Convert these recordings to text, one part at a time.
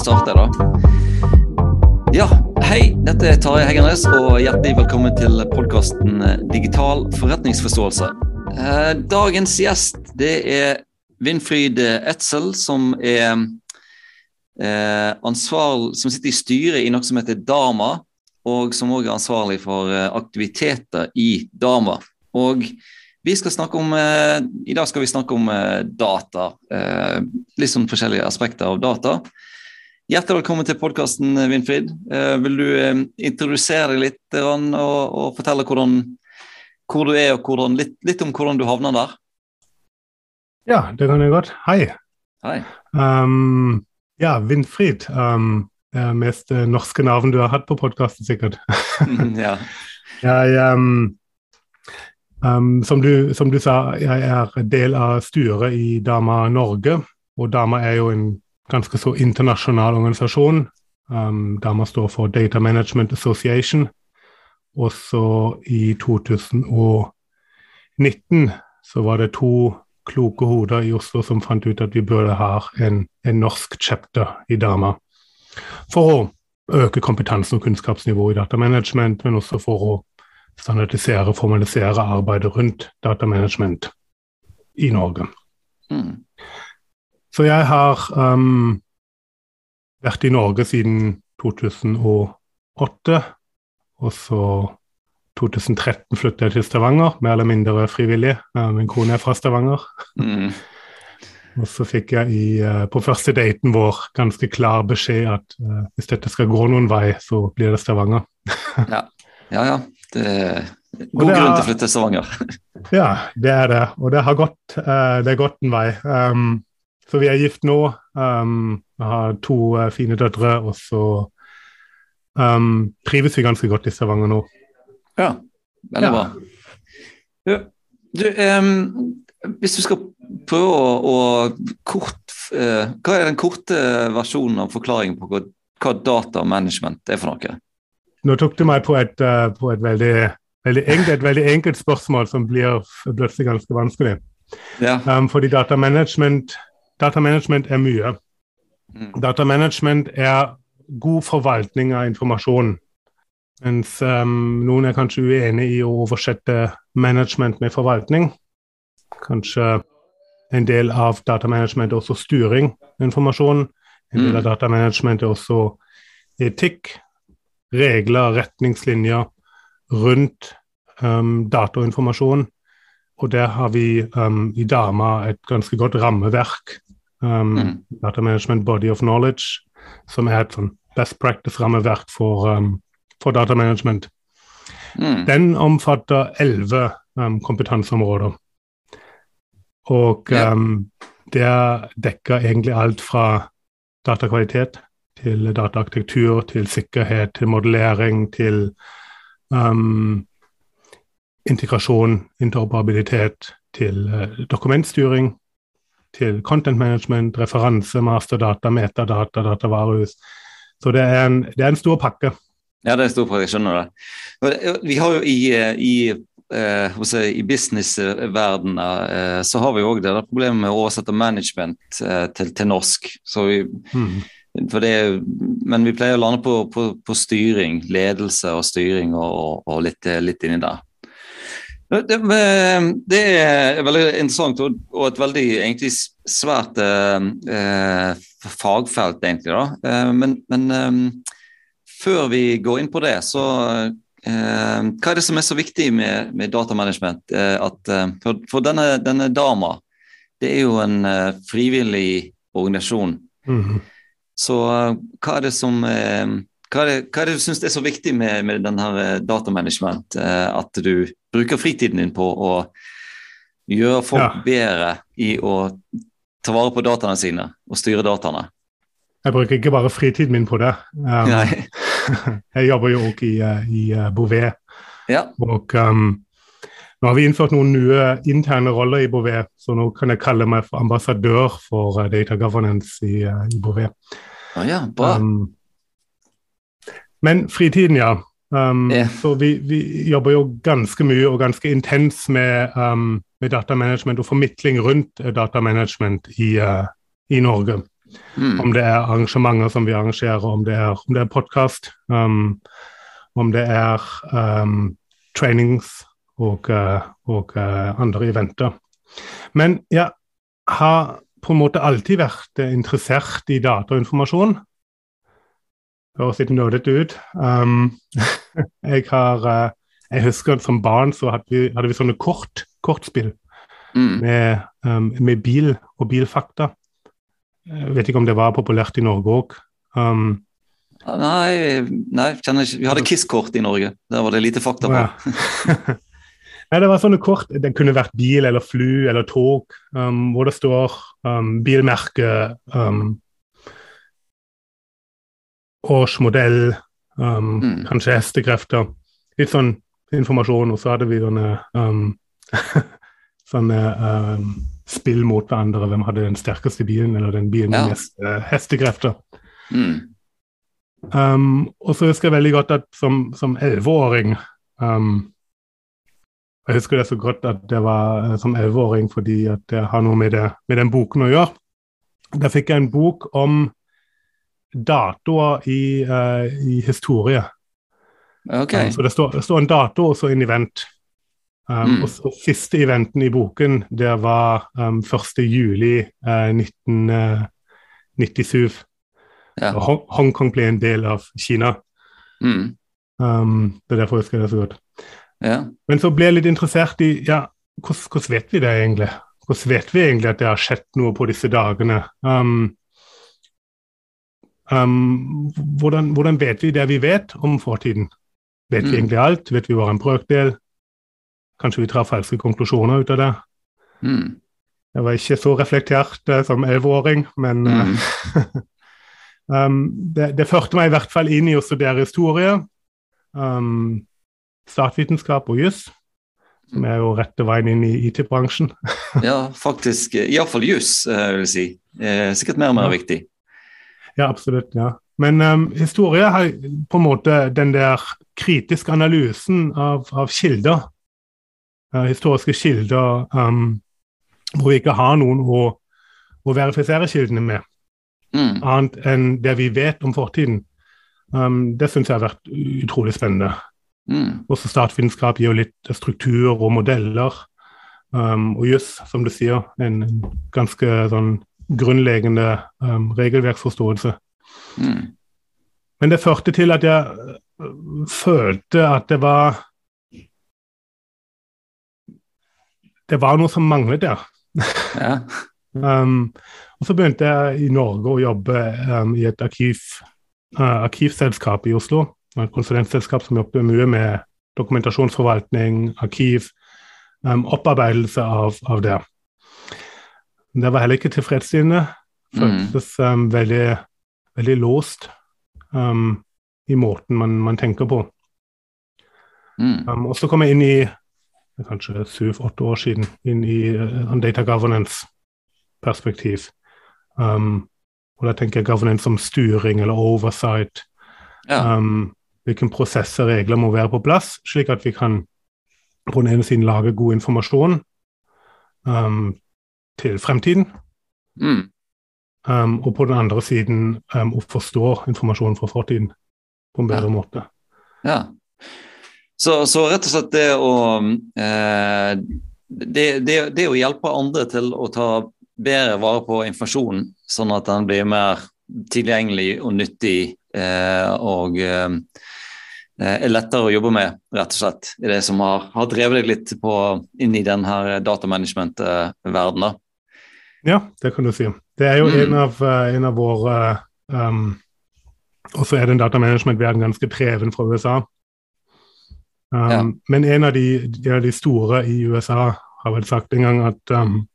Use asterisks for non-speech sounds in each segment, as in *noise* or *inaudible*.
starte, da. Ja, hei. Dette er Tarjei Heggernes, og hjertelig velkommen til podkasten Digital forretningsforståelse. Eh, dagens gjest det er Winfried Etzel, som er ansvarlig, som sitter i styret i noe som heter Dama, og som òg er ansvarlig for eh, aktiviteter i Dama. Og vi skal snakke om, eh, I dag skal vi snakke om eh, data. Eh, litt sånn forskjellige aspekter av data. Hjertelig velkommen til podkasten, Winfried. Eh, vil du eh, introdusere deg litt og, og, fortelle hvordan, hvor du er, og hvordan, litt, litt, om hvordan du havner der? Ja, det kan jeg godt. Hei. Hei. Um, ja, Winfried. Um, det er mest norske navn du har hatt på podkasten, sikkert. *laughs* *laughs* ja. Jeg um, Um, som, du, som, du, sa, jeg er del av styret i Dama Norge. Og Dama er jo en ganske så internasjonal organisasjon. Um, Dama står for Data Management Association. Og så i 2019 så var det to kloke hoder i Oslo som fant ut at vi burde ha en, en norsk chapter i Dama. For å øke kompetansen og kunnskapsnivået i datamanagement, men også for å standardisere og formalisere arbeidet rundt datamanagement i Norge. Mm. Så jeg har um, vært i Norge siden 2008, og så 2013 flyttet jeg til Stavanger, mer eller mindre frivillig. Min kone er fra Stavanger. Mm. *laughs* og så fikk jeg i, uh, på første daten vår ganske klar beskjed at uh, hvis dette skal gå noen vei, så blir det Stavanger. ja. ja, ja. Det er god det grunn til å flytte til Stavanger. ja, det er det. Og det har gått, uh, det er gått en vei. Um, så vi er gift nå. Um, har to uh, fine døtre, og så um, trives vi ganske godt i Stavanger nå. Ja, veldig ja. bra. Ja. Du, hvis du skal prøve å, å kort uh, Hva er den korte versjonen av forklaringen på hva, hva datamanagement er for noe? Nå tok du meg på et, uh, på et veldig, veldig, enkelt, et veldig enkelt spørsmål som blir plutselig ganske vanskelig. Ja. Um, fordi datamanagement, datamanagement er mye. Mm. Datamanagement er god forvaltning av informasjon. Mens um, noen er kanskje uenig i å oversette management med forvaltning. Kanskje en del av datamanagement er også styring av informasjon. En del av mm. datamanagement er også etikk, regler, retningslinjer rundt um, datainformasjon. Og der har vi um, i Dama et ganske godt rammeverk. Um, mm. Data Management Body of Knowledge, som er et sånn best practice-rammeverk for, um, for datamanagement. Mm. Den omfatter elleve um, kompetanseområder. Og yeah. det dekker egentlig alt fra datakvalitet til dataarkitektur, til sikkerhet, til modellering, til um, integrasjon, interoperabilitet, til uh, dokumentstyring, til content management, referanse, masterdata, metadata, datavarehus. Så det er, en, det er en stor pakke. Ja, det er en stor pakke, jeg skjønner det. Vi har jo i, i uh, i businessverdenen uh, så har vi òg det der problemet med å oversette management til, til, norsk. Så vi, mm. Det, men vi pleier å lande på, på, på styring, ledelse og styring og, og litt, litt, inni der. Det, det, er veldig interessant og, og et veldig egentlig svært eh, fagfelt, egentlig. da. Eh, men, men eh, før vi går inn på det, så eh, hva er det som er så viktig med, med datamanagement? Eh, at, eh, for, for denne, denne, dama, det er jo en frivillig organisasjon. Mm -hmm. Så eh, hva er det som eh, hva er det, hva er det du syns er så viktig med, med denne eh, datamanagement? At du bruker fritiden din på å gjøre folk ja. bedre i å ta vare på dataene sine og styre dataene? Jeg bruker ikke bare fritiden min på det. Um, *laughs* jeg jobber jo også i, i Bouvet. Ja. Og um, nå har vi innført noen nye interne roller i Bouvet, så nå kan jeg kalle meg for ambassadør for data governance i, i Bouvet. Ah, ja, bra. Um, men fritiden, ja. Um, yeah. Så vi, vi, jobber jo ganske mye og ganske intens med, um, med datamanagement og formidling rundt uh, datamanagement i, uh, i Norge. Mm. Om det er arrangementer som vi arrangerer, om det er, om er podkast, um, om det er um, trainings og, uh, og uh, andre eventer. Men jeg har på en måte alltid vært interessert i datainformasjon. Høres litt nerdete ut. Um, *laughs* jeg har uh, Jeg husker som barn så hadde vi, hadde vi sånne kort, kortspill mm. med, um, med, bil og bilfakta. Jeg vet ikke om det var populært i Norge òg. Um, nei, nei vi hadde Kiss-kort i Norge. Der var det lite fakta på. Ja. *laughs* Nei, det var sånne kort. Det kunne vært bil eller fly eller tog, um, hvor det står um, bilmerke, um, årsmodell, um, mm. kanskje hestekrefter. Litt sånn informasjon. Og så hadde vi sånne, um, *laughs* sånne um, spill mot hverandre. Hvem hadde den sterkeste bilen, eller den bilen med ja. mest uh, hestekrefter. Mm. og så husker jeg veldig godt at som elleveåring um, jeg husker det så godt at det var eh, som elleveåring fordi at det har noe med, det, med, den boken å gjøre. Da fikk jeg en bok om datoer i, uh, i historie. Okay. Um, så det står, det står, en dato og så en event. Um, mm. og, og, siste eventen i boken det var um, 1. juli uh, 1997. Ja. Hong Hongkong ble en del av Kina. Mm. Um, det er derfor jeg husker det så godt. Ja. Men så ble jeg litt interessert i ja, hvordan, hvordan, vet vi det egentlig? Hvordan vet vi egentlig at det har skjedd noe på disse dagene? Um, um, hvordan, hvordan, vet vi det vi vet om fortiden? Vet mm. vi egentlig alt? Vet vi bare en brøkdel? Kanskje vi tar falske konklusjoner ut av det? Mm. Jeg var ikke så reflektert uh, som elleveåring, men uh, mm. *laughs* um, det, det, førte meg i hvert fall inn i å studere historie. Um, statsvitenskap og juss, som er jo rette veien inn i IT-bransjen. *laughs* ja, faktisk. Iallfall juss, eh, vil jeg si. Eh, sikkert mer og mer ja. viktig. Ja, absolutt. ja. Men um, historie har på en måte den der kritiske analysen av, av kilder, uh, historiske kilder, um, hvor vi ikke har noen å, å verifisere kildene med, mm. annet enn det vi vet om fortiden. Um, det syns jeg har vært utrolig spennende. Mm. Også statsvitenskap gir jo litt struktur og modeller. Og juss, som du sier, en ganske sånn grunnleggende um, regelverksforståelse. Mm. Men det førte til at jeg uh, følte at det var Det var noe som manglet der. Ja. *laughs* um, og så begynte jeg i Norge å jobbe um, i et arkiv, uh, arkivselskap i Oslo et konsulentselskap som jobber mye med dokumentasjonsforvaltning, arkiv, um, opparbeidelse av, av, det. Det var heller ikke tilfredsstillende. Føltes um, veldig, veldig låst um, i måten man, man tenker på. Mm. Um, og så kom jeg inn i kanskje syv-åtte år siden inn i uh, data governance-perspektiv. Um, og da tenker jeg governance som styring eller oversight. Ja. Um, hvilke prosesser og regler må være på plass, slik at vi kan på den ene siden lage god informasjon um, til fremtiden, mm. um, og på den andre siden um, å forstå informasjonen fra fortiden på en bedre ja. måte. Ja. Så, så, rett og slett det å eh, det, det, det, å hjelpe andre til å ta bedre vare på informasjonen, sånn at den blir mer tilgjengelig og nyttig eh, og eh, Eh, er lettere å jobbe med, rett og slett. I det som har, har drevet deg litt på, inn i denne datamanagement-verdenen. Ja, det kan du si. Det er jo mm. en, av, eh, en, av, våre um, Og så er den datamanagement-verden ganske treven fra USA. Um, ja. Men en av, de, de, av, de, store i USA har vel sagt en gang at um,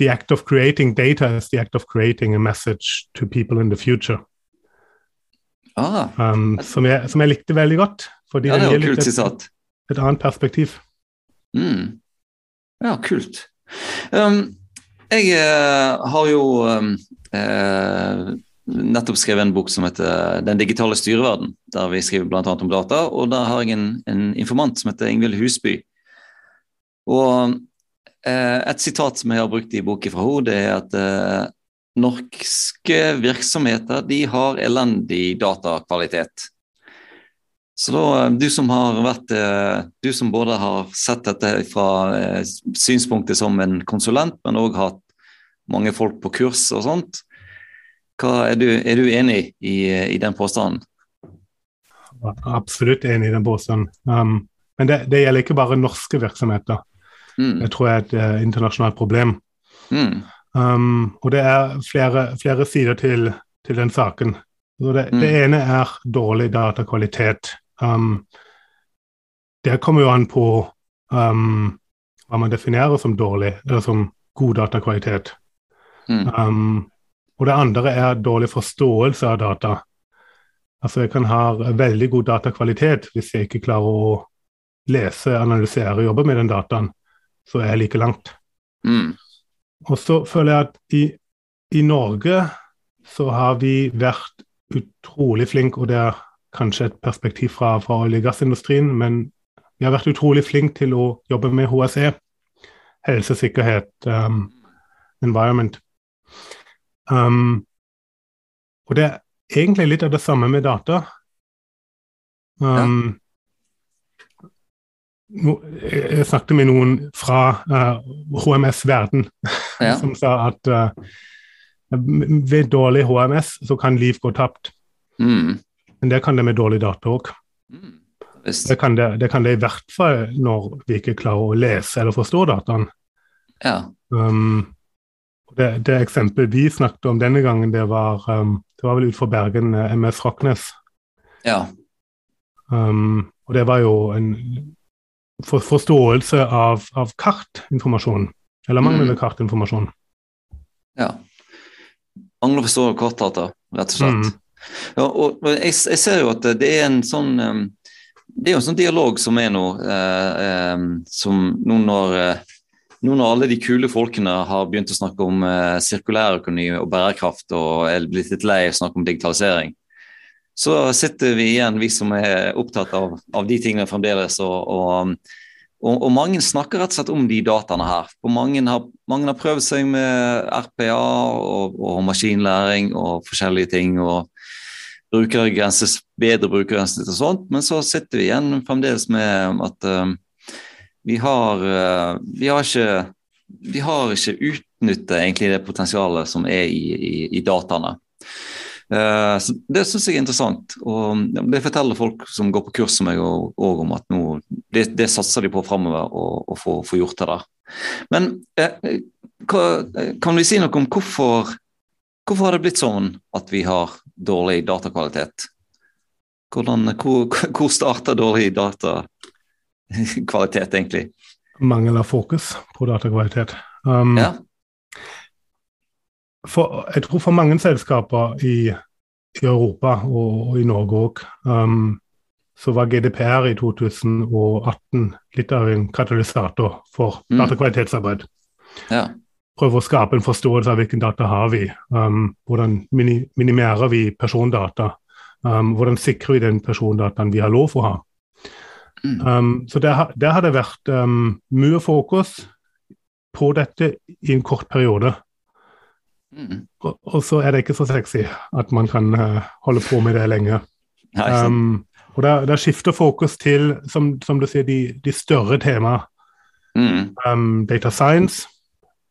The act of creating data is the act of creating a message to people in the future. Ah. Um, som, jeg, som, jeg, likte veldig godt. Fordi ja, det var kult sitat. Et, et annet perspektiv. Mm. Ja, kult. Um, jeg uh, har jo um, uh, nettopp skrevet en bok som heter 'Den digitale styreverden', der vi skriver bl.a. om data. Og der har jeg en, en informant som heter Ingvild Husby. Og uh, et sitat som jeg har brukt i boken fra henne, det er at norske virksomheter de har elendig datakvalitet. Så da, du som har vært Du som både har sett dette fra synspunktet som en konsulent, men òg hatt mange folk på kurs og sånt. Er du, er, du, enig i, i, den påstanden? Absolutt enig i den påstanden. Um, men det, det, gjelder ikke bare norske virksomheter. Mm. Det tror jeg er et internasjonalt problem. Mm. Um, og det er flere, flere sider til, til, den saken. Det, mm. det, ene er dårlig datakvalitet. Um, det kommer jo an på um, hva man definerer som dårlig, eller som god datakvalitet. Mm. Um, og det andre er dårlig forståelse av data. Altså jeg kan ha veldig god datakvalitet hvis jeg ikke klarer å lese, analysere og jobbe med den dataen, så er jeg like langt. Mm. Og så føler jeg at i, i, Norge så har vi vært utrolig flinke, og det er kanskje et perspektiv fra, fra olje- og gassindustrien, men vi har vært utrolig flinke til å jobbe med HSE, helsesikkerhet, um, environment. Um, og det er egentlig litt av det samme med data. Um, ja. jeg snakket med noen fra uh, HMS-verden *laughs* ja. som sa at uh, ved dårlig HMS så kan liv gå tapt. Mm. Men det kan det med dårlig data òg. Mm. Det, kan det, det, kan det, i hvert fall når vi ikke klarer å lese eller forstå dataen. Ja. Um, det, det eksempelet vi snakket om denne gangen, det var, um, det var vel utenfor Bergen, eh, MS Rocknes. Ja. Um, og det var jo en for, forståelse av, av, kartinformasjon, eller manglende mm. kartinformasjon. Ja. Mangler forståelse av kartdata, rett og slett. Mm. Ja, og jeg, jeg, ser jo at det er en sånn det er jo en sånn dialog som er nå, eh, som nå når eh, nå når alle de kule folkene har begynt å snakke om eh, sirkulærøkonomi og bærekraft og er blitt litt lei av å snakke om digitalisering, så sitter vi igjen, vi som er opptatt av, av de tingene fremdeles. Og, og, og, og, mange snakker rett og slett om de dataene her. mange har, mange har prøvd seg med RPA og, maskinlæring og forskjellige ting. og brukergrenses, bedre brukergrenser og sånt, men så sitter vi igjen fremdeles med at um, vi har, uh, vi har ikke vi har ikke utnyttet det potensialet som er i, i, i dataene. Uh, så Det syns jeg er interessant. og Det forteller folk som går på kurs som meg òg om at nå, det, det, satser de på framover å få, gjort det der. Men uh, hva, kan vi si noe om hvorfor, hvorfor har det blitt sånn at vi har dårlig datakvalitet? Hvordan, hvor, hvor starter dårlig datakvalitet, egentlig? Mangel av fokus på datakvalitet. Um, ja. For, jeg tror for mange selskaper i, i Europa og, og, i Norge òg, um, så var GDPR i 2018 litt av en katalysator for mm. datakvalitetsarbeid. Ja. Prøve å skape en forståelse av hvilken data har vi, um, hvordan minimerer vi persondata, um, hvordan sikrer vi den persondataen vi har lov for å ha. Mm. Um, så der, der, har det vært um, mye fokus på dette i en kort periode. Mm. Og, og, så er det ikke så sexy at man kan uh, holde på med det lenge. Um, og der, der, skifter fokus til, som, som du sier, de, de større temaene. Mm. Um, data science,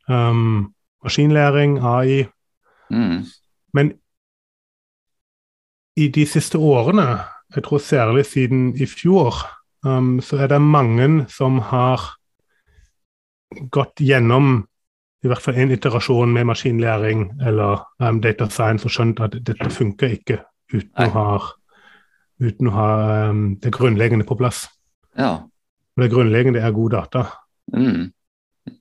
um, maskinlæring, AI. Mm. Men i de siste årene, jeg tror særlig siden i fjor, um, så er det mange som har gått gjennom i hvert fall en iterasjon med maskinlæring eller um, data science og skjønt at dette funker ikke uten å ha, uten å ha um, det grunnleggende på plass. Ja. Og det grunnleggende er god data. Mm.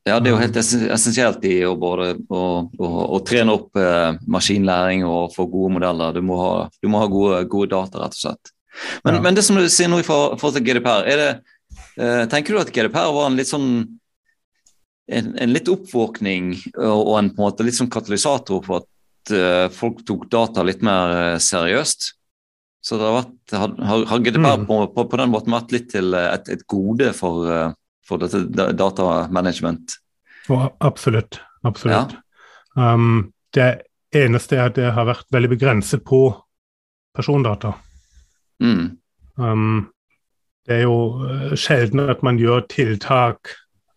Ja, det er jo helt essensielt i å, både, å, å, å trene opp eh, maskinlæring og få gode modeller. Du må ha, du må ha gode, gode, data, rett og slett. Men, ja. men, det som du sier nå i forhold til GDPR, er det, eh, tenker du at GDPR var en litt sånn en, en litt oppvåkning og, en på en måte litt sånn katalysator for at uh, folk tok data litt mer uh, seriøst? Så det har, vært, har, har GDPR mm. på, på, på, den måten vært litt til et, et gode for, for dette datamanagement? Oh, absolutt. Absolutt. Ja. Um, det eneste er at det har vært veldig begrenset på persondata. Mm. Um, det er jo eh, sjelden at man gjør tiltak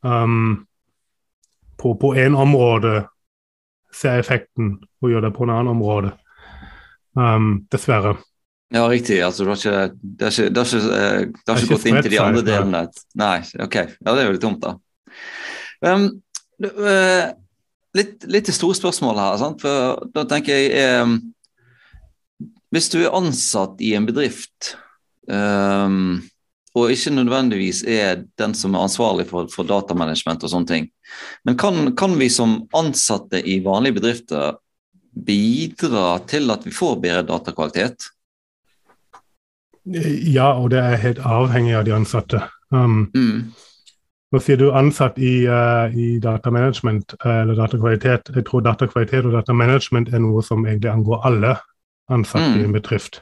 um, på en område, ser effekten, og gjør det på en annen område. Um, dessverre. Ja, riktig. Altså, det har ikke, det har ikke, det har ikke, eh, det har ikke gått inn til de andre delene. Nei, OK. Ja, det er jo litt dumt, da. Um, uh, litt, litt til store spørsmål her. Sant? For da tenker jeg um, Hvis du er ansatt i en bedrift um, og ikke nødvendigvis er den som er ansvarlig for, for datamanagement og sånne ting. Men kan, kan, vi som ansatte i vanlige bedrifter bidra til at vi får bedre datakvalitet? Ja, og det er helt avhengig av de ansatte. Um, mm. Nå sier du ansatt i, uh, i datamanagement uh, eller datakvalitet. Jeg tror datakvalitet og datamanagement er noe som egentlig angår alle ansatte mm. i en bedrift.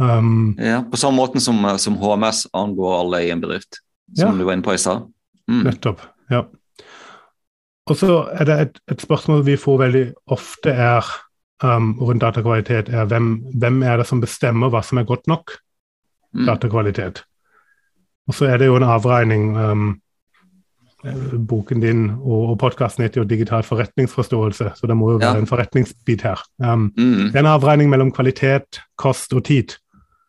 Um, ja, På samme måte som, uh, som, HMS angår alle i en bedrift, som ja. du var inne på i stad. Mm. Nettopp. ja. Og så er det et, et, spørsmål vi får veldig ofte, er um, rundt datakvalitet, er hvem, hvem, er det som bestemmer hva som er godt nok mm. datakvalitet? Og så er det jo en avregning. Um, boken din og, og podkasten heter jo 'Digital forretningsforståelse', så det må jo være ja. en forretningsbit her. Um, mm. Det er en avregning mellom kvalitet, kost og tid.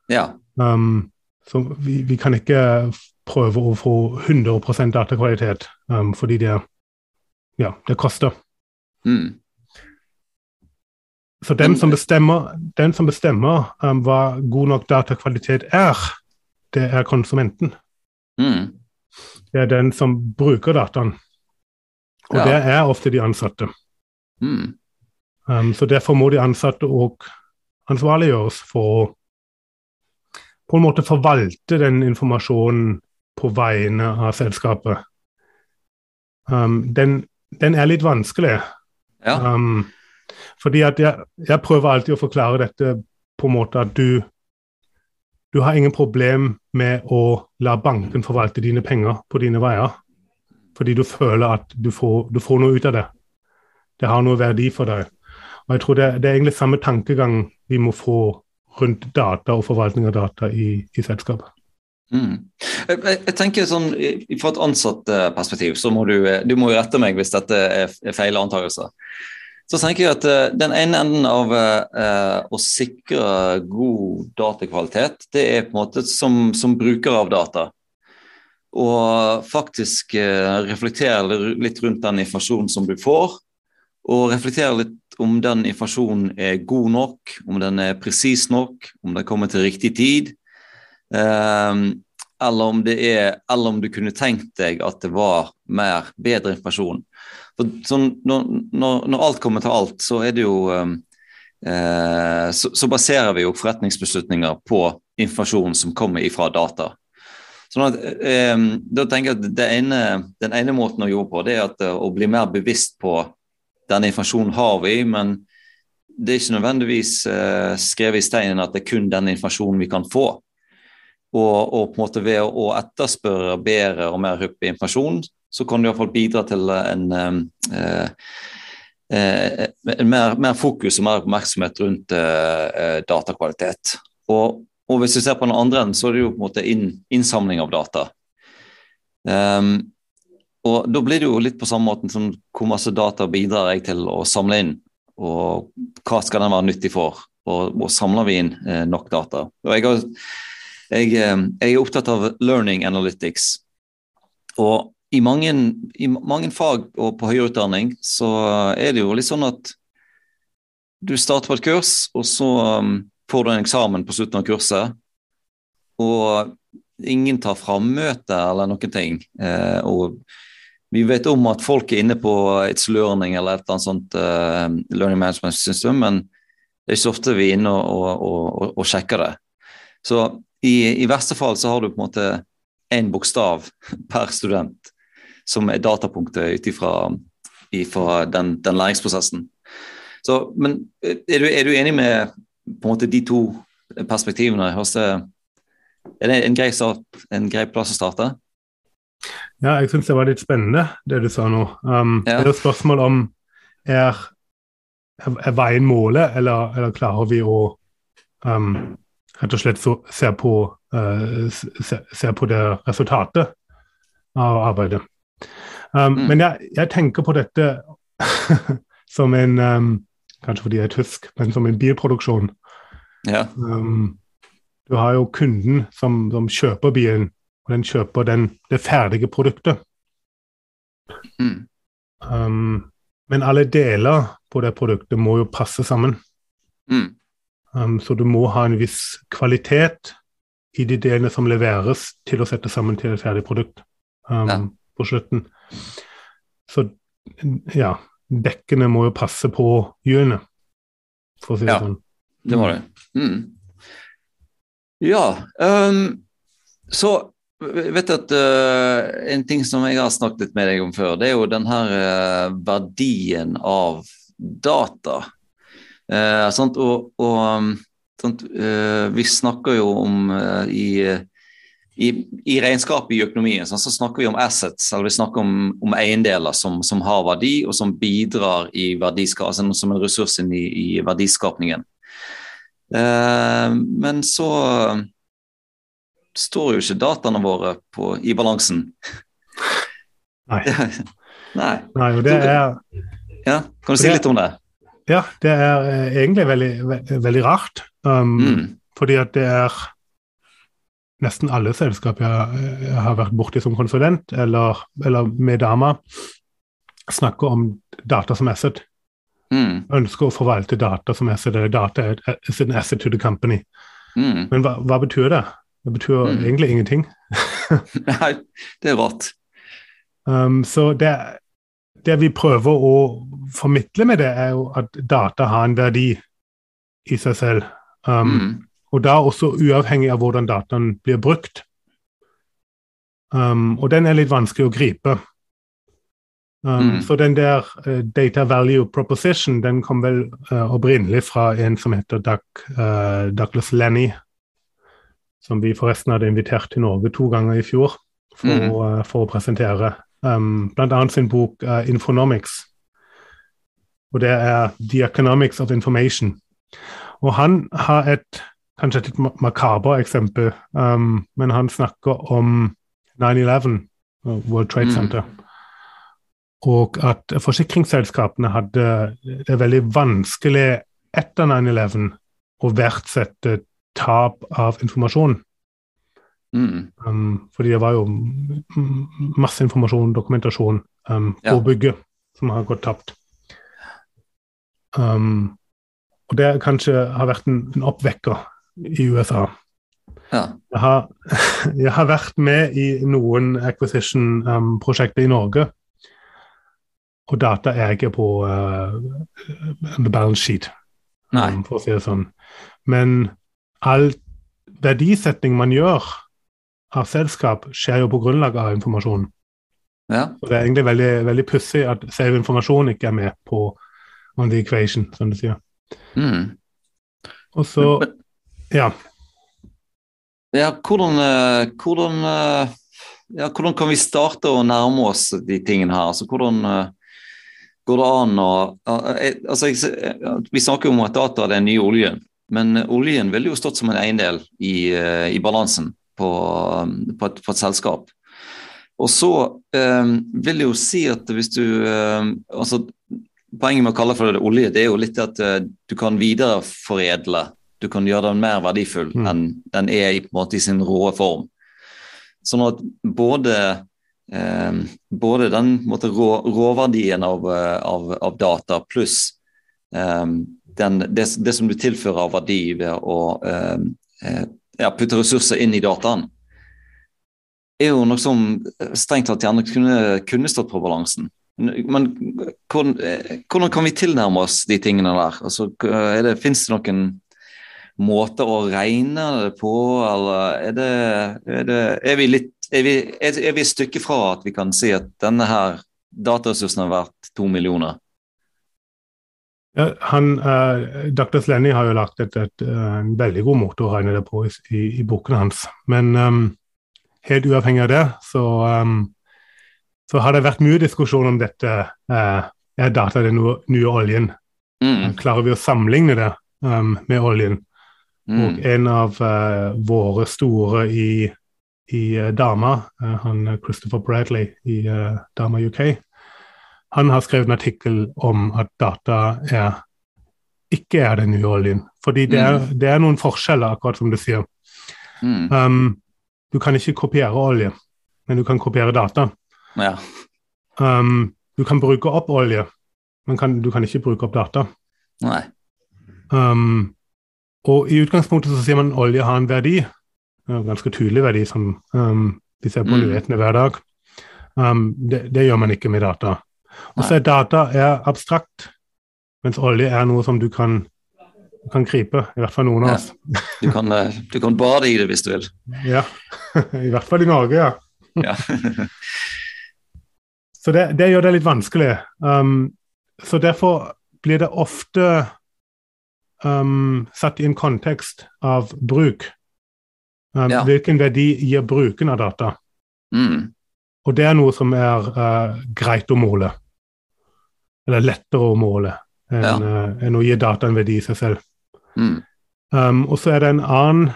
Ja. Um, så vi, vi, kan ikke prøve å få 100 datakvalitet, um, fordi det, ja, det koster. Mm. Så den som bestemmer, den som bestemmer um, hva god nok datakvalitet er, det er konsumenten. Mm. Det er den som bruker dataen. Og ja. det er ofte de ansatte. Mm. Um, så derfor må de ansatte òg ansvarliggjøres for å på en måte forvalte den informasjonen på vegne av selskapet. Um, den, den, er litt vanskelig. Ja. Um, fordi at jeg, jeg, prøver alltid å forklare dette på en måte at du du har ingen problem med å la banken forvalte dine penger på dine veier. Fordi du føler at du får, du får noe ut av det. Det har noe verdi for deg. Og jeg tror det, det er egentlig samme tankegang vi må få rundt data og forvaltning av data i, i selskapet. Mm. Jeg, jeg, tenker sånn, Fra et ansattperspektiv så må du, du må rette meg hvis dette er, feil antakelser. Så tenker jeg at uh, Den ene enden av uh, å sikre god datakvalitet, det er på en måte som, som bruker av data. Og faktisk uh, reflektere litt rundt den informasjonen som du får. Og reflektere litt om den informasjonen er god nok, om den er presis nok, om den kommer til riktig tid. eller, om det er, eller om du kunne tenkt deg at det var mer, bedre informasjon. For, sånn, når, når, alt kommer til alt, så er det jo um, eh, så, så, baserer vi jo forretningsbeslutninger på informasjon som kommer ifra data. Sånn at, eh, da tenker jeg at ene, Den ene måten å jobbe på, det er at, eh, å bli mer bevisst på denne informasjonen har vi, men det er ikke nødvendigvis eh, skrevet i steinen at det er kun den informasjonen vi kan få. Og, og, på en måte ved å etterspørre bedre og mer hyppig informasjon, så kan du iallfall bidra til en, eh, eh, mer, mer, fokus og mer oppmerksomhet rundt eh, datakvalitet. Og, og, hvis vi ser på den andre enden, så er det jo på en måte inn, innsamling av data. Um, og Da blir det jo litt på samme måten som hvor masse data bidrar jeg til å samle inn, og hva skal den være nyttig for, og, og samler vi inn eh, nok data. Og jeg, har, jeg, jeg, er opptatt av learning analytics. Og i mange, i mange, fag og på høyere utdanning så er det jo litt sånn at du starter på et kurs, og så um, får du en eksamen på slutten av kurset. Og ingen tar frammøte eller noen ting. Eh, og vi vet om at folk er inne på It's Learning eller et eller annet sånt eh, learning management system, men det er ikke så ofte vi er inne og, og, og, og sjekker det. Så i, i verste fall så har du på en måte én bokstav *laughs* per student som er datapunktet ut ifra den, den, læringsprosessen. Så, men er du, er du, enig med på en måte de to perspektivene? Er det en grei, start, en grei plass å starte? Ja, jeg syns det var litt spennende, det du sa nå. Um, ja. Det er et spørsmål om er er veien målet, eller, eller, klarer vi å um, rett og slett se på, uh, se, se, på det resultatet av arbeidet? Um, mm. Men jeg, jeg, tenker på dette *laughs* som en um, Kanskje fordi jeg er tysk, men som en bilproduksjon. Ja. Um, du har jo kunden som, som, kjøper bilen, og den kjøper den, det ferdige produktet. Mm. Um, men alle deler på det produktet må jo passe sammen. Mm. Um, så du må ha en viss kvalitet i de delene som leveres til å sette sammen til et ferdig produkt um, ja. på slutten. Så ja, dekkene må jo passe på hjulene, for å si det ja, sånn. Det må det. Mm. Ja, um, så vet at uh, En ting som jeg har snakket litt med deg om før, det er jo den her uh, verdien av data. Uh, og, og um, vi snakker jo om i, i, i, regnskapet i økonomien så snakker vi om assets, eller vi snakker om, om eiendeler som, som, har verdi, og som bidrar i altså som en ressurs i, i verdiskapningen. men så står jo ikke dataene våre på, i balansen. Nei. *laughs* Nei. Nei og det er Ja, Kan du si litt om det? Ja, det er eh, egentlig veldig, veldig rart. Um, mm. Fordi at det er nesten alle selskap jeg, jeg har vært borti som konsulent, eller, eller med dama, snakker om data som asset. Mm. Ønsker å forvalte data som asset. eller Data is an asset to the company. Mm. Men hva, hva, betyr det? Det betyr mm. egentlig ingenting. *laughs* Nei, det er rart. Um, så det, det, vi prøver å formidle med det, er jo at data har en verdi i seg selv. Um, mm. Og da også uavhengig av hvordan dataen blir brukt. Um, og den er litt vanskelig å gripe. Um, mm. Så den der uh, data value proposition den kom vel uh, opprinnelig fra en som heter Doug, uh, Douglas Lenny, som vi forresten hadde invitert til Norge to ganger i fjor for, mm. for å, presentere. Um, annet sin bok 'Infonomics'. Og det er 'The Economics of Information'. Og han har et kanskje et litt makaber eksempel, um, men han snakker om 9-11, World Trade mm. Center. Mm. Og at forsikringsselskapene hadde det veldig vanskelig etter 9-11 å verdsette tap av informasjon. Mm. Um, fordi det var jo masse informasjon, dokumentasjon, um, på ja. bygget som har gått tapt. Um, og det kanskje har vært en, en oppvekker i USA. Ja. Jeg, har, *laughs* jeg, har, vært med i noen acquisition-prosjekter um, i Norge. Og data er ikke på uh, balance sheet, um, for å si det sånn. Men all verdisetning man gjør av selskap, skjer jo på grunnlag av informasjon. Ja. Og det er egentlig veldig, veldig pussig at selve informasjonen ikke er med på on the equation, som du sier. Mm. Og så Ja. Ja, hvordan, eh, hvordan, eh, ja, hvordan kan vi starte å nærme oss de tingene her? Altså, hvordan eh, går det an å altså, Vi snakker jo om at data er den nye oljen. Men oljen ville jo stått som en eiendel i, i balansen på, på, et, på, et, selskap. Og så eh, vil jeg jo si at hvis du eh, altså Poenget med å kalle for det olje, det er jo litt at eh, du kan videreforedle. Du kan gjøre den mer verdifull mm. enn den er i, på en måte, i sin råe form. Sånn at både eh, både den måte, rå, råverdien av, eh, av, av data pluss den, det, det, som du tilfører av verdi ved å eh, eh, ja, putte ressurser inn i dataen, er jo noe som strengt tatt gjerne kunne, kunne stått på balansen. Men hvordan, eh, hvordan, kan vi tilnærme oss de tingene der? Altså, Fins det noen måter å regne det på, eller er det, er, det, er vi litt er vi, er, vi et stykke fra at vi kan si at denne her dataressursen har vært to millioner? Ja, han, uh, Dr. Slenny har jo lagt et, et, eh, en veldig god måte å regne det på i, i, i boken hans. Men um, helt uavhengig av det, så, um, så, har det vært mye diskusjon om dette uh, er data den nye oljen. Mm. Klarer vi å sammenligne det um, med oljen? Mm. Og en av uh, våre store i, i uh, Dama, uh, han Christopher Bradley i Dama UK, han har skrevet en artikkel om at data er, ikke er den nye oljen. Fordi det er, mm. det er, noen forskjeller, akkurat som du sier. Mm. Um, du kan ikke kopiere olje, men du kan kopiere data. Ja. Um, du kan bruke opp olje, men kan, du kan ikke bruke opp data. Nei. Um, og i utgangspunktet så sier man olje har en verdi, en ganske tydelig verdi, som um, vi ser på mm. nyhetene hver dag. Um, det, det, gjør man ikke med data. Og så er data er abstrakt, mens olje er noe som du kan, kan gripe. I hvert fall noen av oss. *laughs* Du, kan, eh, du kan bade i det hvis du vil. Ja. *laughs* I hvert fall i Norge, ja. ja. *laughs* Så det, det, gjør det litt vanskelig. Um, så derfor blir det ofte um, satt i en kontekst av bruk. Um, ja. Hvilken verdi gir bruken av data? Mm. Og det er noe som er uh, greit å måle. Eller lettere å måle enn ja. uh, enn å gi data en verdi i seg selv. Mm. Um, og så er det en annen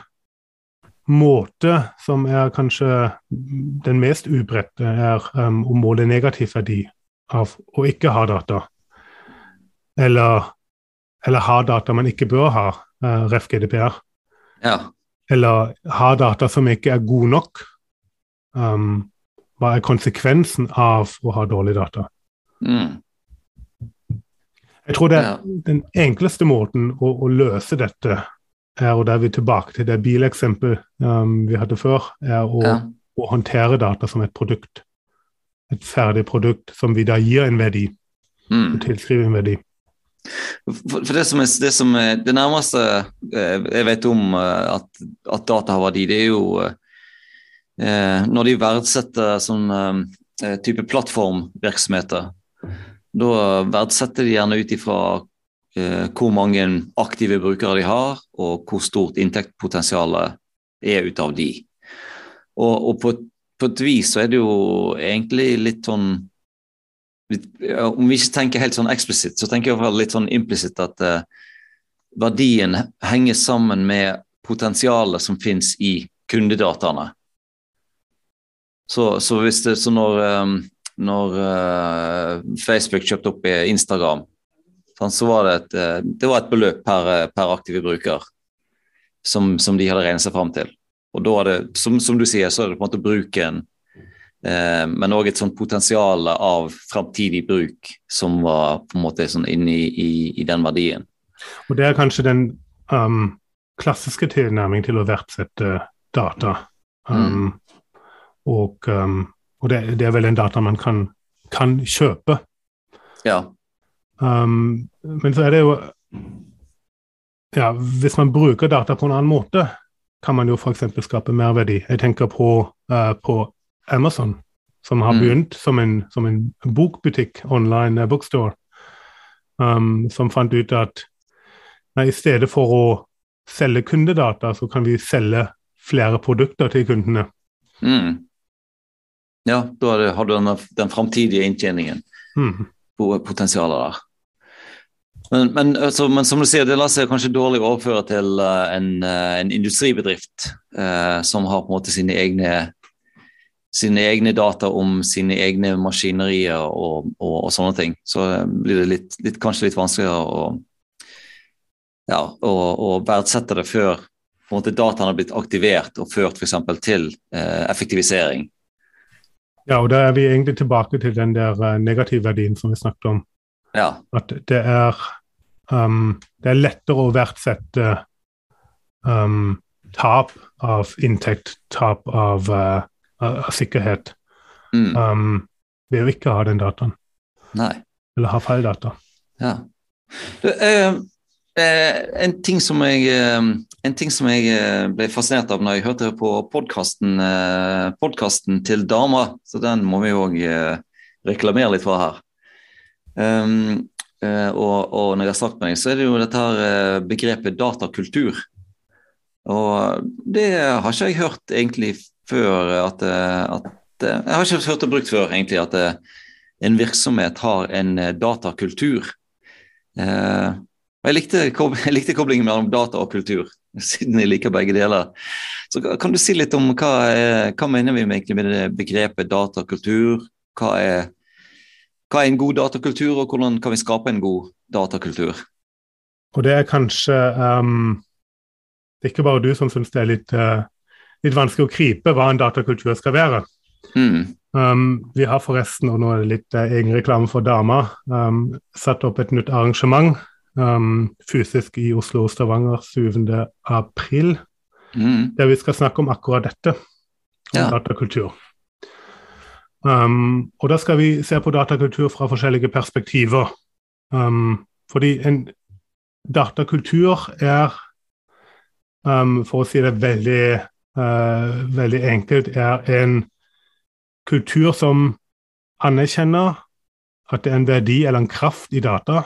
måte som er kanskje den mest ubredte, er um, å måle negativ verdi av å ikke ha data. Eller, eller ha data man ikke bør ha, uh, ref. GDPR. Ja. Eller ha data som ikke er god nok. Um, hva er konsekvensen av å ha dårlig data? Mm. Jeg tror det ja. den enkleste måten å, å løse dette er, og da er vi tilbake til det bileksempelet um, vi hadde før, er å, ja. å, håndtere data som et produkt. Et ferdig produkt som vi da gir en verdi. Mm. Tilskriver en verdi. For, for det, som er, det, som er, det nærmeste eh, jeg vet om eh, at, at, data har verdi, det er jo eh, når de verdsetter sånn eh, type plattformvirksomheter. Da verdsetter de gjerne ut ifra eh, hvor mange aktive brukere de har, og hvor stort inntektspotensialet er ut av de. Og, og på, på, et vis så er det jo egentlig litt sånn Om vi ikke tenker helt sånn eksplisitt, så tenker jeg litt sånn implisitt at eh, verdien henger sammen med potensialet som finnes i kundedataene. Så, så, det, så når, um, når uh, Facebook kjøpte opp Instagram, så var det et, eh, det var et beløp per, eh, per aktive bruker som, som, de hadde regnet seg fram til. Og da er det, som, som, du sier, så er det på en måte bruken, eh, men òg et sånt potensial av framtidig bruk som var på en måte sånn inne i, i, i, den verdien. Og det er kanskje den um, klassiske tilnærmingen til å verdsette data. Um, mm. Og, um, og det, det, er vel en data man kan, kan kjøpe. Ja. Um, men så er det jo ja, Hvis man bruker data på en annen måte, kan man jo f.eks. skape merverdi. Jeg tenker på, uh, på Amazon, som har mm. begynt som en, som en, bokbutikk, online uh, bookstore, um, som fant ut at nei, i stedet for å selge kundedata, så kan vi selge flere produkter til kundene. Mm. Ja, da har du den, den framtidige inntjeningen. Mm. Potensialet der. Men, men, altså, men, som du sier, det lar seg kanskje dårlig overføre til uh, en, uh, en, industribedrift uh, som har på en måte sine egne, sine egne data om sine egne maskinerier og, og, og sånne ting. Så blir det litt, litt, kanskje litt vanskeligere å, ja, å, å verdsette det før på en måte dataen har blitt aktivert og ført f.eks. til effektivisering. Ja, og da er vi egentlig tilbake til den der negativverdien som vi snakket om. Ja. At det er um, det er lettere å verdsette um, tap av inntekt, tap av, uh, av sikkerhet, mm. um, ved å ikke ha den dataen. Nei. Eller ha feil data. Ja. Du, eh, eh, en ting som jeg uh, en ting som jeg ble fascinert av når jeg hørte på podkasten til Dama, så den må vi òg reklamere litt for her. Um, og, og, når jeg har snakket med meg, så er det jo dette her begrepet datakultur. Og det har ikke jeg hørt egentlig før at, eh, at Jeg har ikke hørt det brukt før, egentlig, at en virksomhet har en datakultur. Eh, jeg likte, *laughs* jeg likte koblingen mellom data og kultur, *laughs* siden jeg liker begge deler. Så Kan du si litt om hva, hva mener vi med, med begrepet datakultur? Hva er, hva er en god datakultur, og hvordan kan vi skape en god datakultur? Og det er kanskje um, Det er ikke bare du som syns det er litt, uh, litt, vanskelig å krype hva en datakultur skal være. Mm. Um, vi har forresten, og nå er det litt uh, egen reklame for damer, um, satt opp et nytt arrangement um, fysisk i Oslo og Stavanger 7. april, mm. der vi skal snakke om akkurat dette, om ja. datakultur. Um, og da skal vi se på datakultur fra forskjellige perspektiver. Um, fordi en datakultur er, um, for å si det veldig, uh, veldig enkelt, er en kultur som anerkjenner at det er en verdi eller en kraft i data,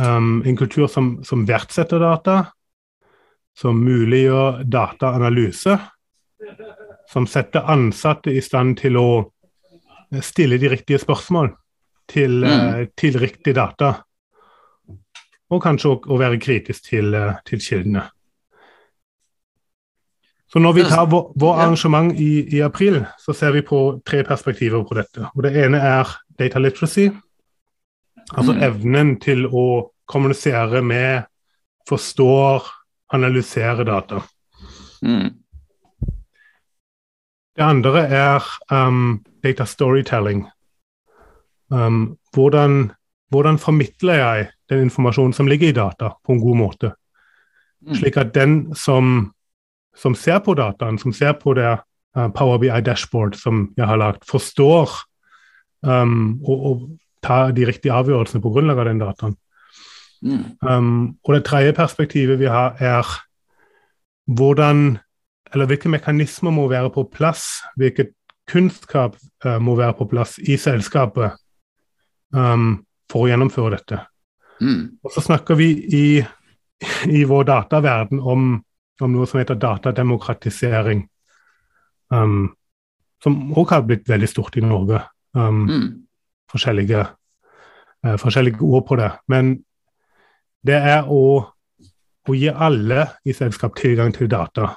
Um, en kultur som, som, verdsetter data, som muliggjør dataanalyse, som setter ansatte i stand til å stille de riktige spørsmål til, mm. uh, til riktig data. Og kanskje å være kritisk til, uh, til, kildene. Så når vi tar vår, vår arrangement i, i, april, så ser vi på tre perspektiver på dette. Og Det ene er data literacy, Altså mm. evnen til å kommunisere med, forstår, analysere data. Mm. Det andre er um, data storytelling. Um, hvordan, hvordan, formidler jeg den informasjonen som ligger i data, på en god måte? Mm. Slik at den som, som, ser på dataen, som ser på det uh, Power BI dashboard som jeg har lagt, forstår um, og, og tar de riktige avgjørelsene på grunnlag av den dataen. Mm. Um, og det tredje perspektivet vi har, er hvordan Eller hvilke mekanismer må være på plass, hvilket kunnskap uh, må være på plass i selskapet um, for å gjennomføre dette. Mm. Og så snakker vi i, i vår dataverden om, om, noe som heter datademokratisering, um, som også har blitt veldig stort i Norge. Um, mm forskjellige, uh, forskjellige, ord på det. Men det er å, å, gi alle i selskap tilgang til data.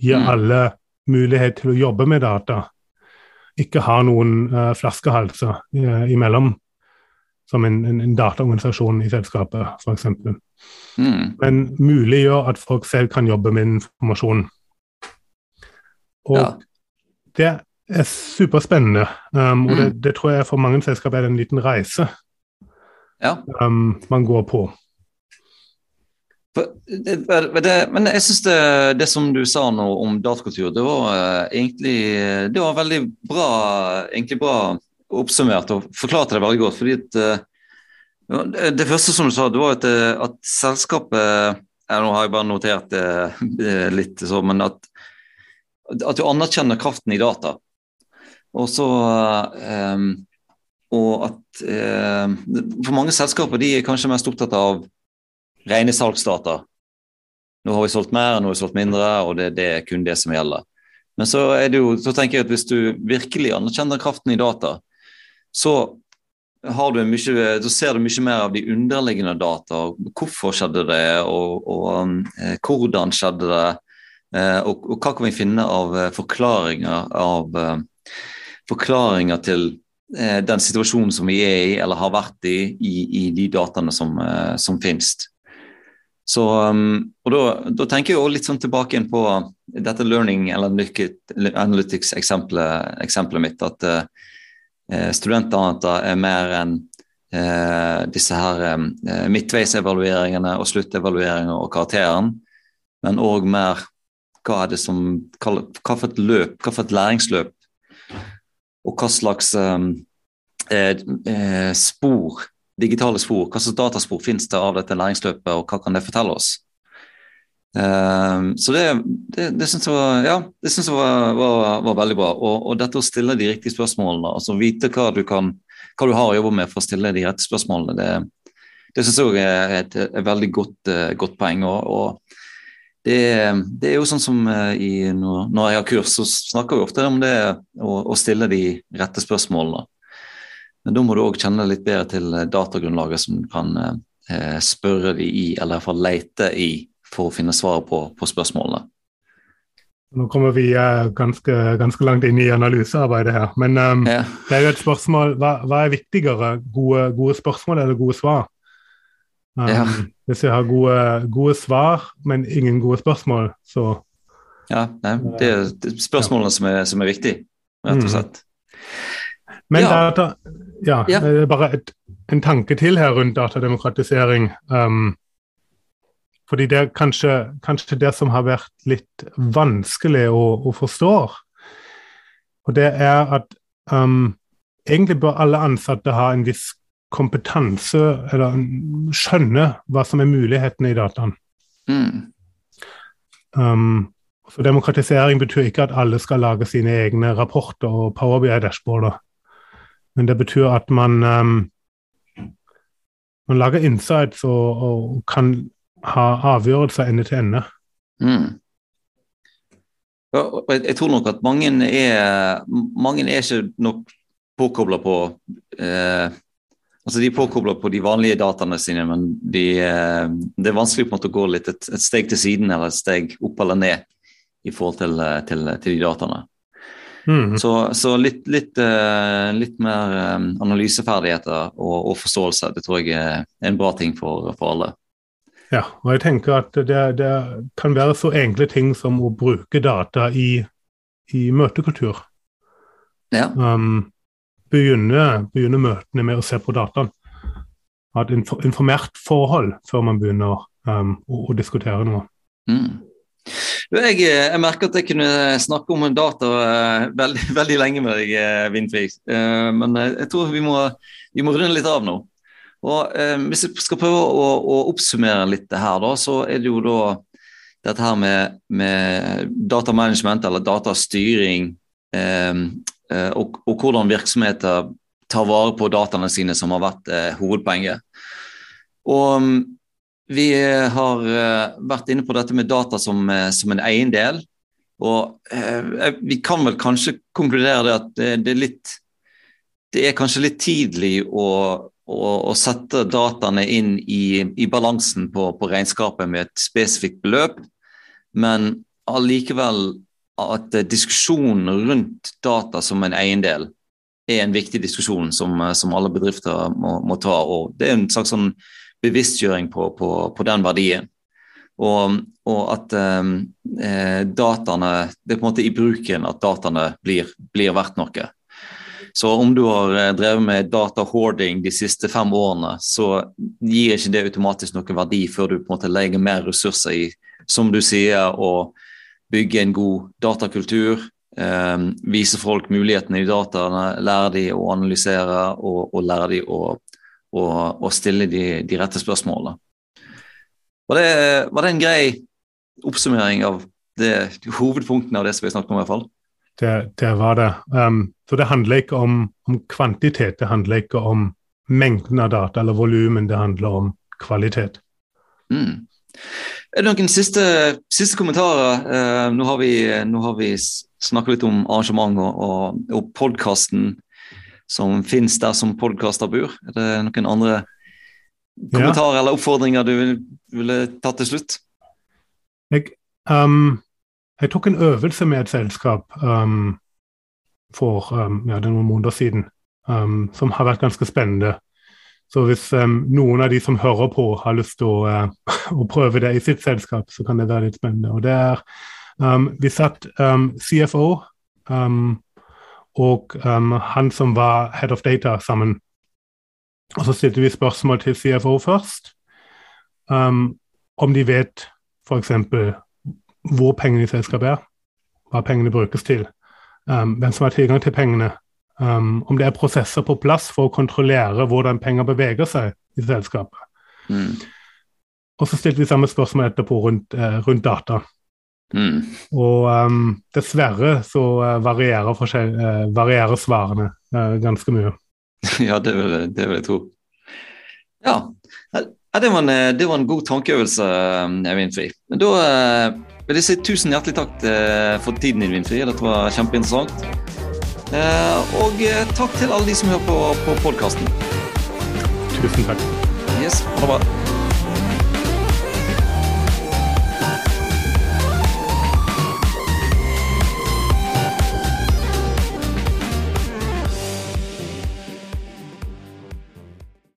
Gi mm. alle mulighet til å jobbe med data. Ikke ha noen uh, flaskehalser uh, imellom, som en, en, en, dataorganisasjon i selskapet, f.eks. Mm. Men muliggjør at folk selv kan jobbe med informasjon. Og ja. det er superspennende. Um, og mm. det, det, tror jeg for mange selskap er en liten reise ja. um, man går på. Det, men jeg syns det, det, som du sa nå om datakultur, det var uh, egentlig det var veldig bra, egentlig bra oppsummert og forklarte det veldig godt. fordi at uh, det, første som du sa, det var at, uh, at selskapet Nå har jeg bare notert det litt, så, men at, at du anerkjenner kraften i data. Og så um, Og at um, For mange selskaper de er kanskje mest opptatt av rene salgsdata. Nå har vi solgt mer, nå har vi solgt mindre, og det, det, er kun det som gjelder. Men så, jo, så tenker jeg at hvis du virkelig anerkjenner kraften i data, så, du mye, så ser du mye mer av de underliggende data. Hvorfor skjedde det, og, og um, hvordan skjedde det? Eh, og, og, hva kan vi finne av eh, forklaringer av forklaringer til eh, den situasjonen som vi er i eller har vært i, i, i de dataene som, eh, som finnes. Så, um, og da, da, tenker jeg også litt sånn tilbake inn på dette learning analytics-eksempelet mitt. At studentdata er mer enn uh, disse her um, midtveisevalueringene og sluttevalueringer og karakteren, men òg mer hva er det som, hva, for et løp, hva for et læringsløp og hva slags eh, eh, spor, digitale spor, hva slags dataspor finnes det av dette læringsløpet, og hva kan det fortelle oss? Um, så det, det, det syns jeg, var, ja, det synes jeg var, var, var, veldig bra. Og, og, dette å stille de riktige spørsmålene, altså vite hva du, kan, hva du har å jobbe med for å stille de rette spørsmålene, det, det syns jeg er et, et, veldig godt, uh, godt poeng. og, og det, det, er jo sånn som eh, i, når, jeg har kurs, så snakker vi ofte om det å, å stille de rette spørsmålene. Men da må du òg kjenne litt bedre til datagrunnlaget som du kan eh, spørre de i, eller iallfall lete i, for å finne svar på, på spørsmålene. Nå kommer vi uh, ganske, ganske, langt inn i analysearbeidet her. Men um, ja. det er jo et spørsmål hva, hva er viktigere? Gode, gode, spørsmål eller gode svar? Um, ja. Hvis vi har gode, gode, svar, men ingen gode spørsmål, så Ja, nei, det er spørsmålene ja. som, er, som, er, viktig, rett og mm. slett. Men data, ja, bare et, en tanke til her rundt datademokratisering. Um, fordi det er kanskje, kanskje, det som har vært litt vanskelig å, å forstå. Og det er at um, egentlig bør alle ansatte ha en viss kompetanse, eller skjønne hva som er mulighetene i dataen. Mm. Um, så demokratisering betyr ikke at alle skal lage sine egne rapporter og powerbi-dashboarder. Men det betyr at man, um, man lager insights og, og kan ha avgjørelser ende til ende. Mm. Jeg tror nok at mange er, mange er ikke nok påkobla på eh, altså De er påkobla på de vanlige dataene sine, men de, eh, det er vanskelig på en måte å gå litt et, et, steg til siden eller et steg opp eller ned i forhold til, eh, til, til de dataene. Mm. Så, så, litt, litt, uh, litt mer um, analyseferdigheter og, og, forståelse, det tror jeg er en bra ting for, for alle. Ja, og jeg tenker at det, det, kan være så enkle ting som å bruke data i, i møtekultur. Ja. Um, begynne, begynne, møtene med å se på dataen. Ha et informert forhold før man begynner um, å, å, diskutere noe. Mm. Jeg, jeg, merker at jeg kunne snakke om data uh, veldig, *laughs* veldig, lenge med deg, uh, Uh, men jeg tror vi må, vi må runde litt av nå. Og eh, Hvis jeg skal prøve å, å, oppsummere litt det her, da, så er det jo da dette her med, med datamanagement eller datastyring eh, eh, og, og, hvordan virksomheter tar vare på dataene sine, som har vært eh, hovedpoenget. Og vi har eh, vært inne på dette med data som, eh, som en eiendel. Og vi kan vel kanskje konkludere det at det, det, er litt Det er kanskje litt tidlig å og, sette dataene inn i, i balansen på, på, regnskapet med et spesifikt beløp. Men allikevel at diskusjonen rundt data som en eiendel er en viktig diskusjon som, som alle bedrifter må, må, ta. og Det er en slags sånn bevisstgjøring på, på, på den verdien. Og, og at eh, dataene Det er på en måte i bruken at dataene blir, blir verdt noe. Så om du har eh, drevet med data hoarding de siste fem årene, så gir ikke det automatisk noen verdi før du på en måte legger mer ressurser i, som du sier, å bygge en god datakultur. Eh, vise folk mulighetene i dataene, lære de å analysere og, og lære de å, å, å stille de, de, rette spørsmålene. Var det, var det en grei oppsummering av det, hovedpunktene av det som vi snakket om? i hvert fall? Det, det var det. Um, så det handler ikke om, om, kvantitet, det handler ikke om mengden av data eller volumen, det handler om kvalitet. Mm. Er det noen siste, siste kommentarer? Uh, nå, har vi, nå har vi snakket litt om arrangement og, og, og podkasten som finnes der som podkaster bor. Er det noen andre kommentarer ja. eller oppfordringer du ville vil tatt til slutt? Jeg, um, jeg tok en øvelse med et selskap um, for um, ja, noen måneder siden um, som har vært ganske spennende. Så hvis um, noen av de som hører på, har lyst til å, uh, *laughs* å, prøve det i sitt selskap, så kan det være litt spennende. Og det er um, Vi satt um, CFO og han som var head of data, sammen. Og så stilte vi spørsmål til CFO først. om de vet f.eks hvor pengene i selskapet er, hva pengene brukes til, um, hvem som har tilgang til pengene, um, om det er prosesser på plass for å kontrollere hvordan penger beveger seg i selskapet. Mm. Og så stilte vi samme spørsmål etterpå rundt, uh, rundt data. Mm. Og um, dessverre så uh, varierer, uh, varierer, svarene uh, ganske mye. *laughs* ja, det vil, det vil, jeg tro. Ja, det var en, det var en god tankeøvelse, Evin Fri. Da vil jeg si tusen hjertelig takk for tiden din, Vinfri. Dette var kjempeinteressant. Og takk til alle de som hører på, på podkasten. Tusen takk. Yes, ha det bra.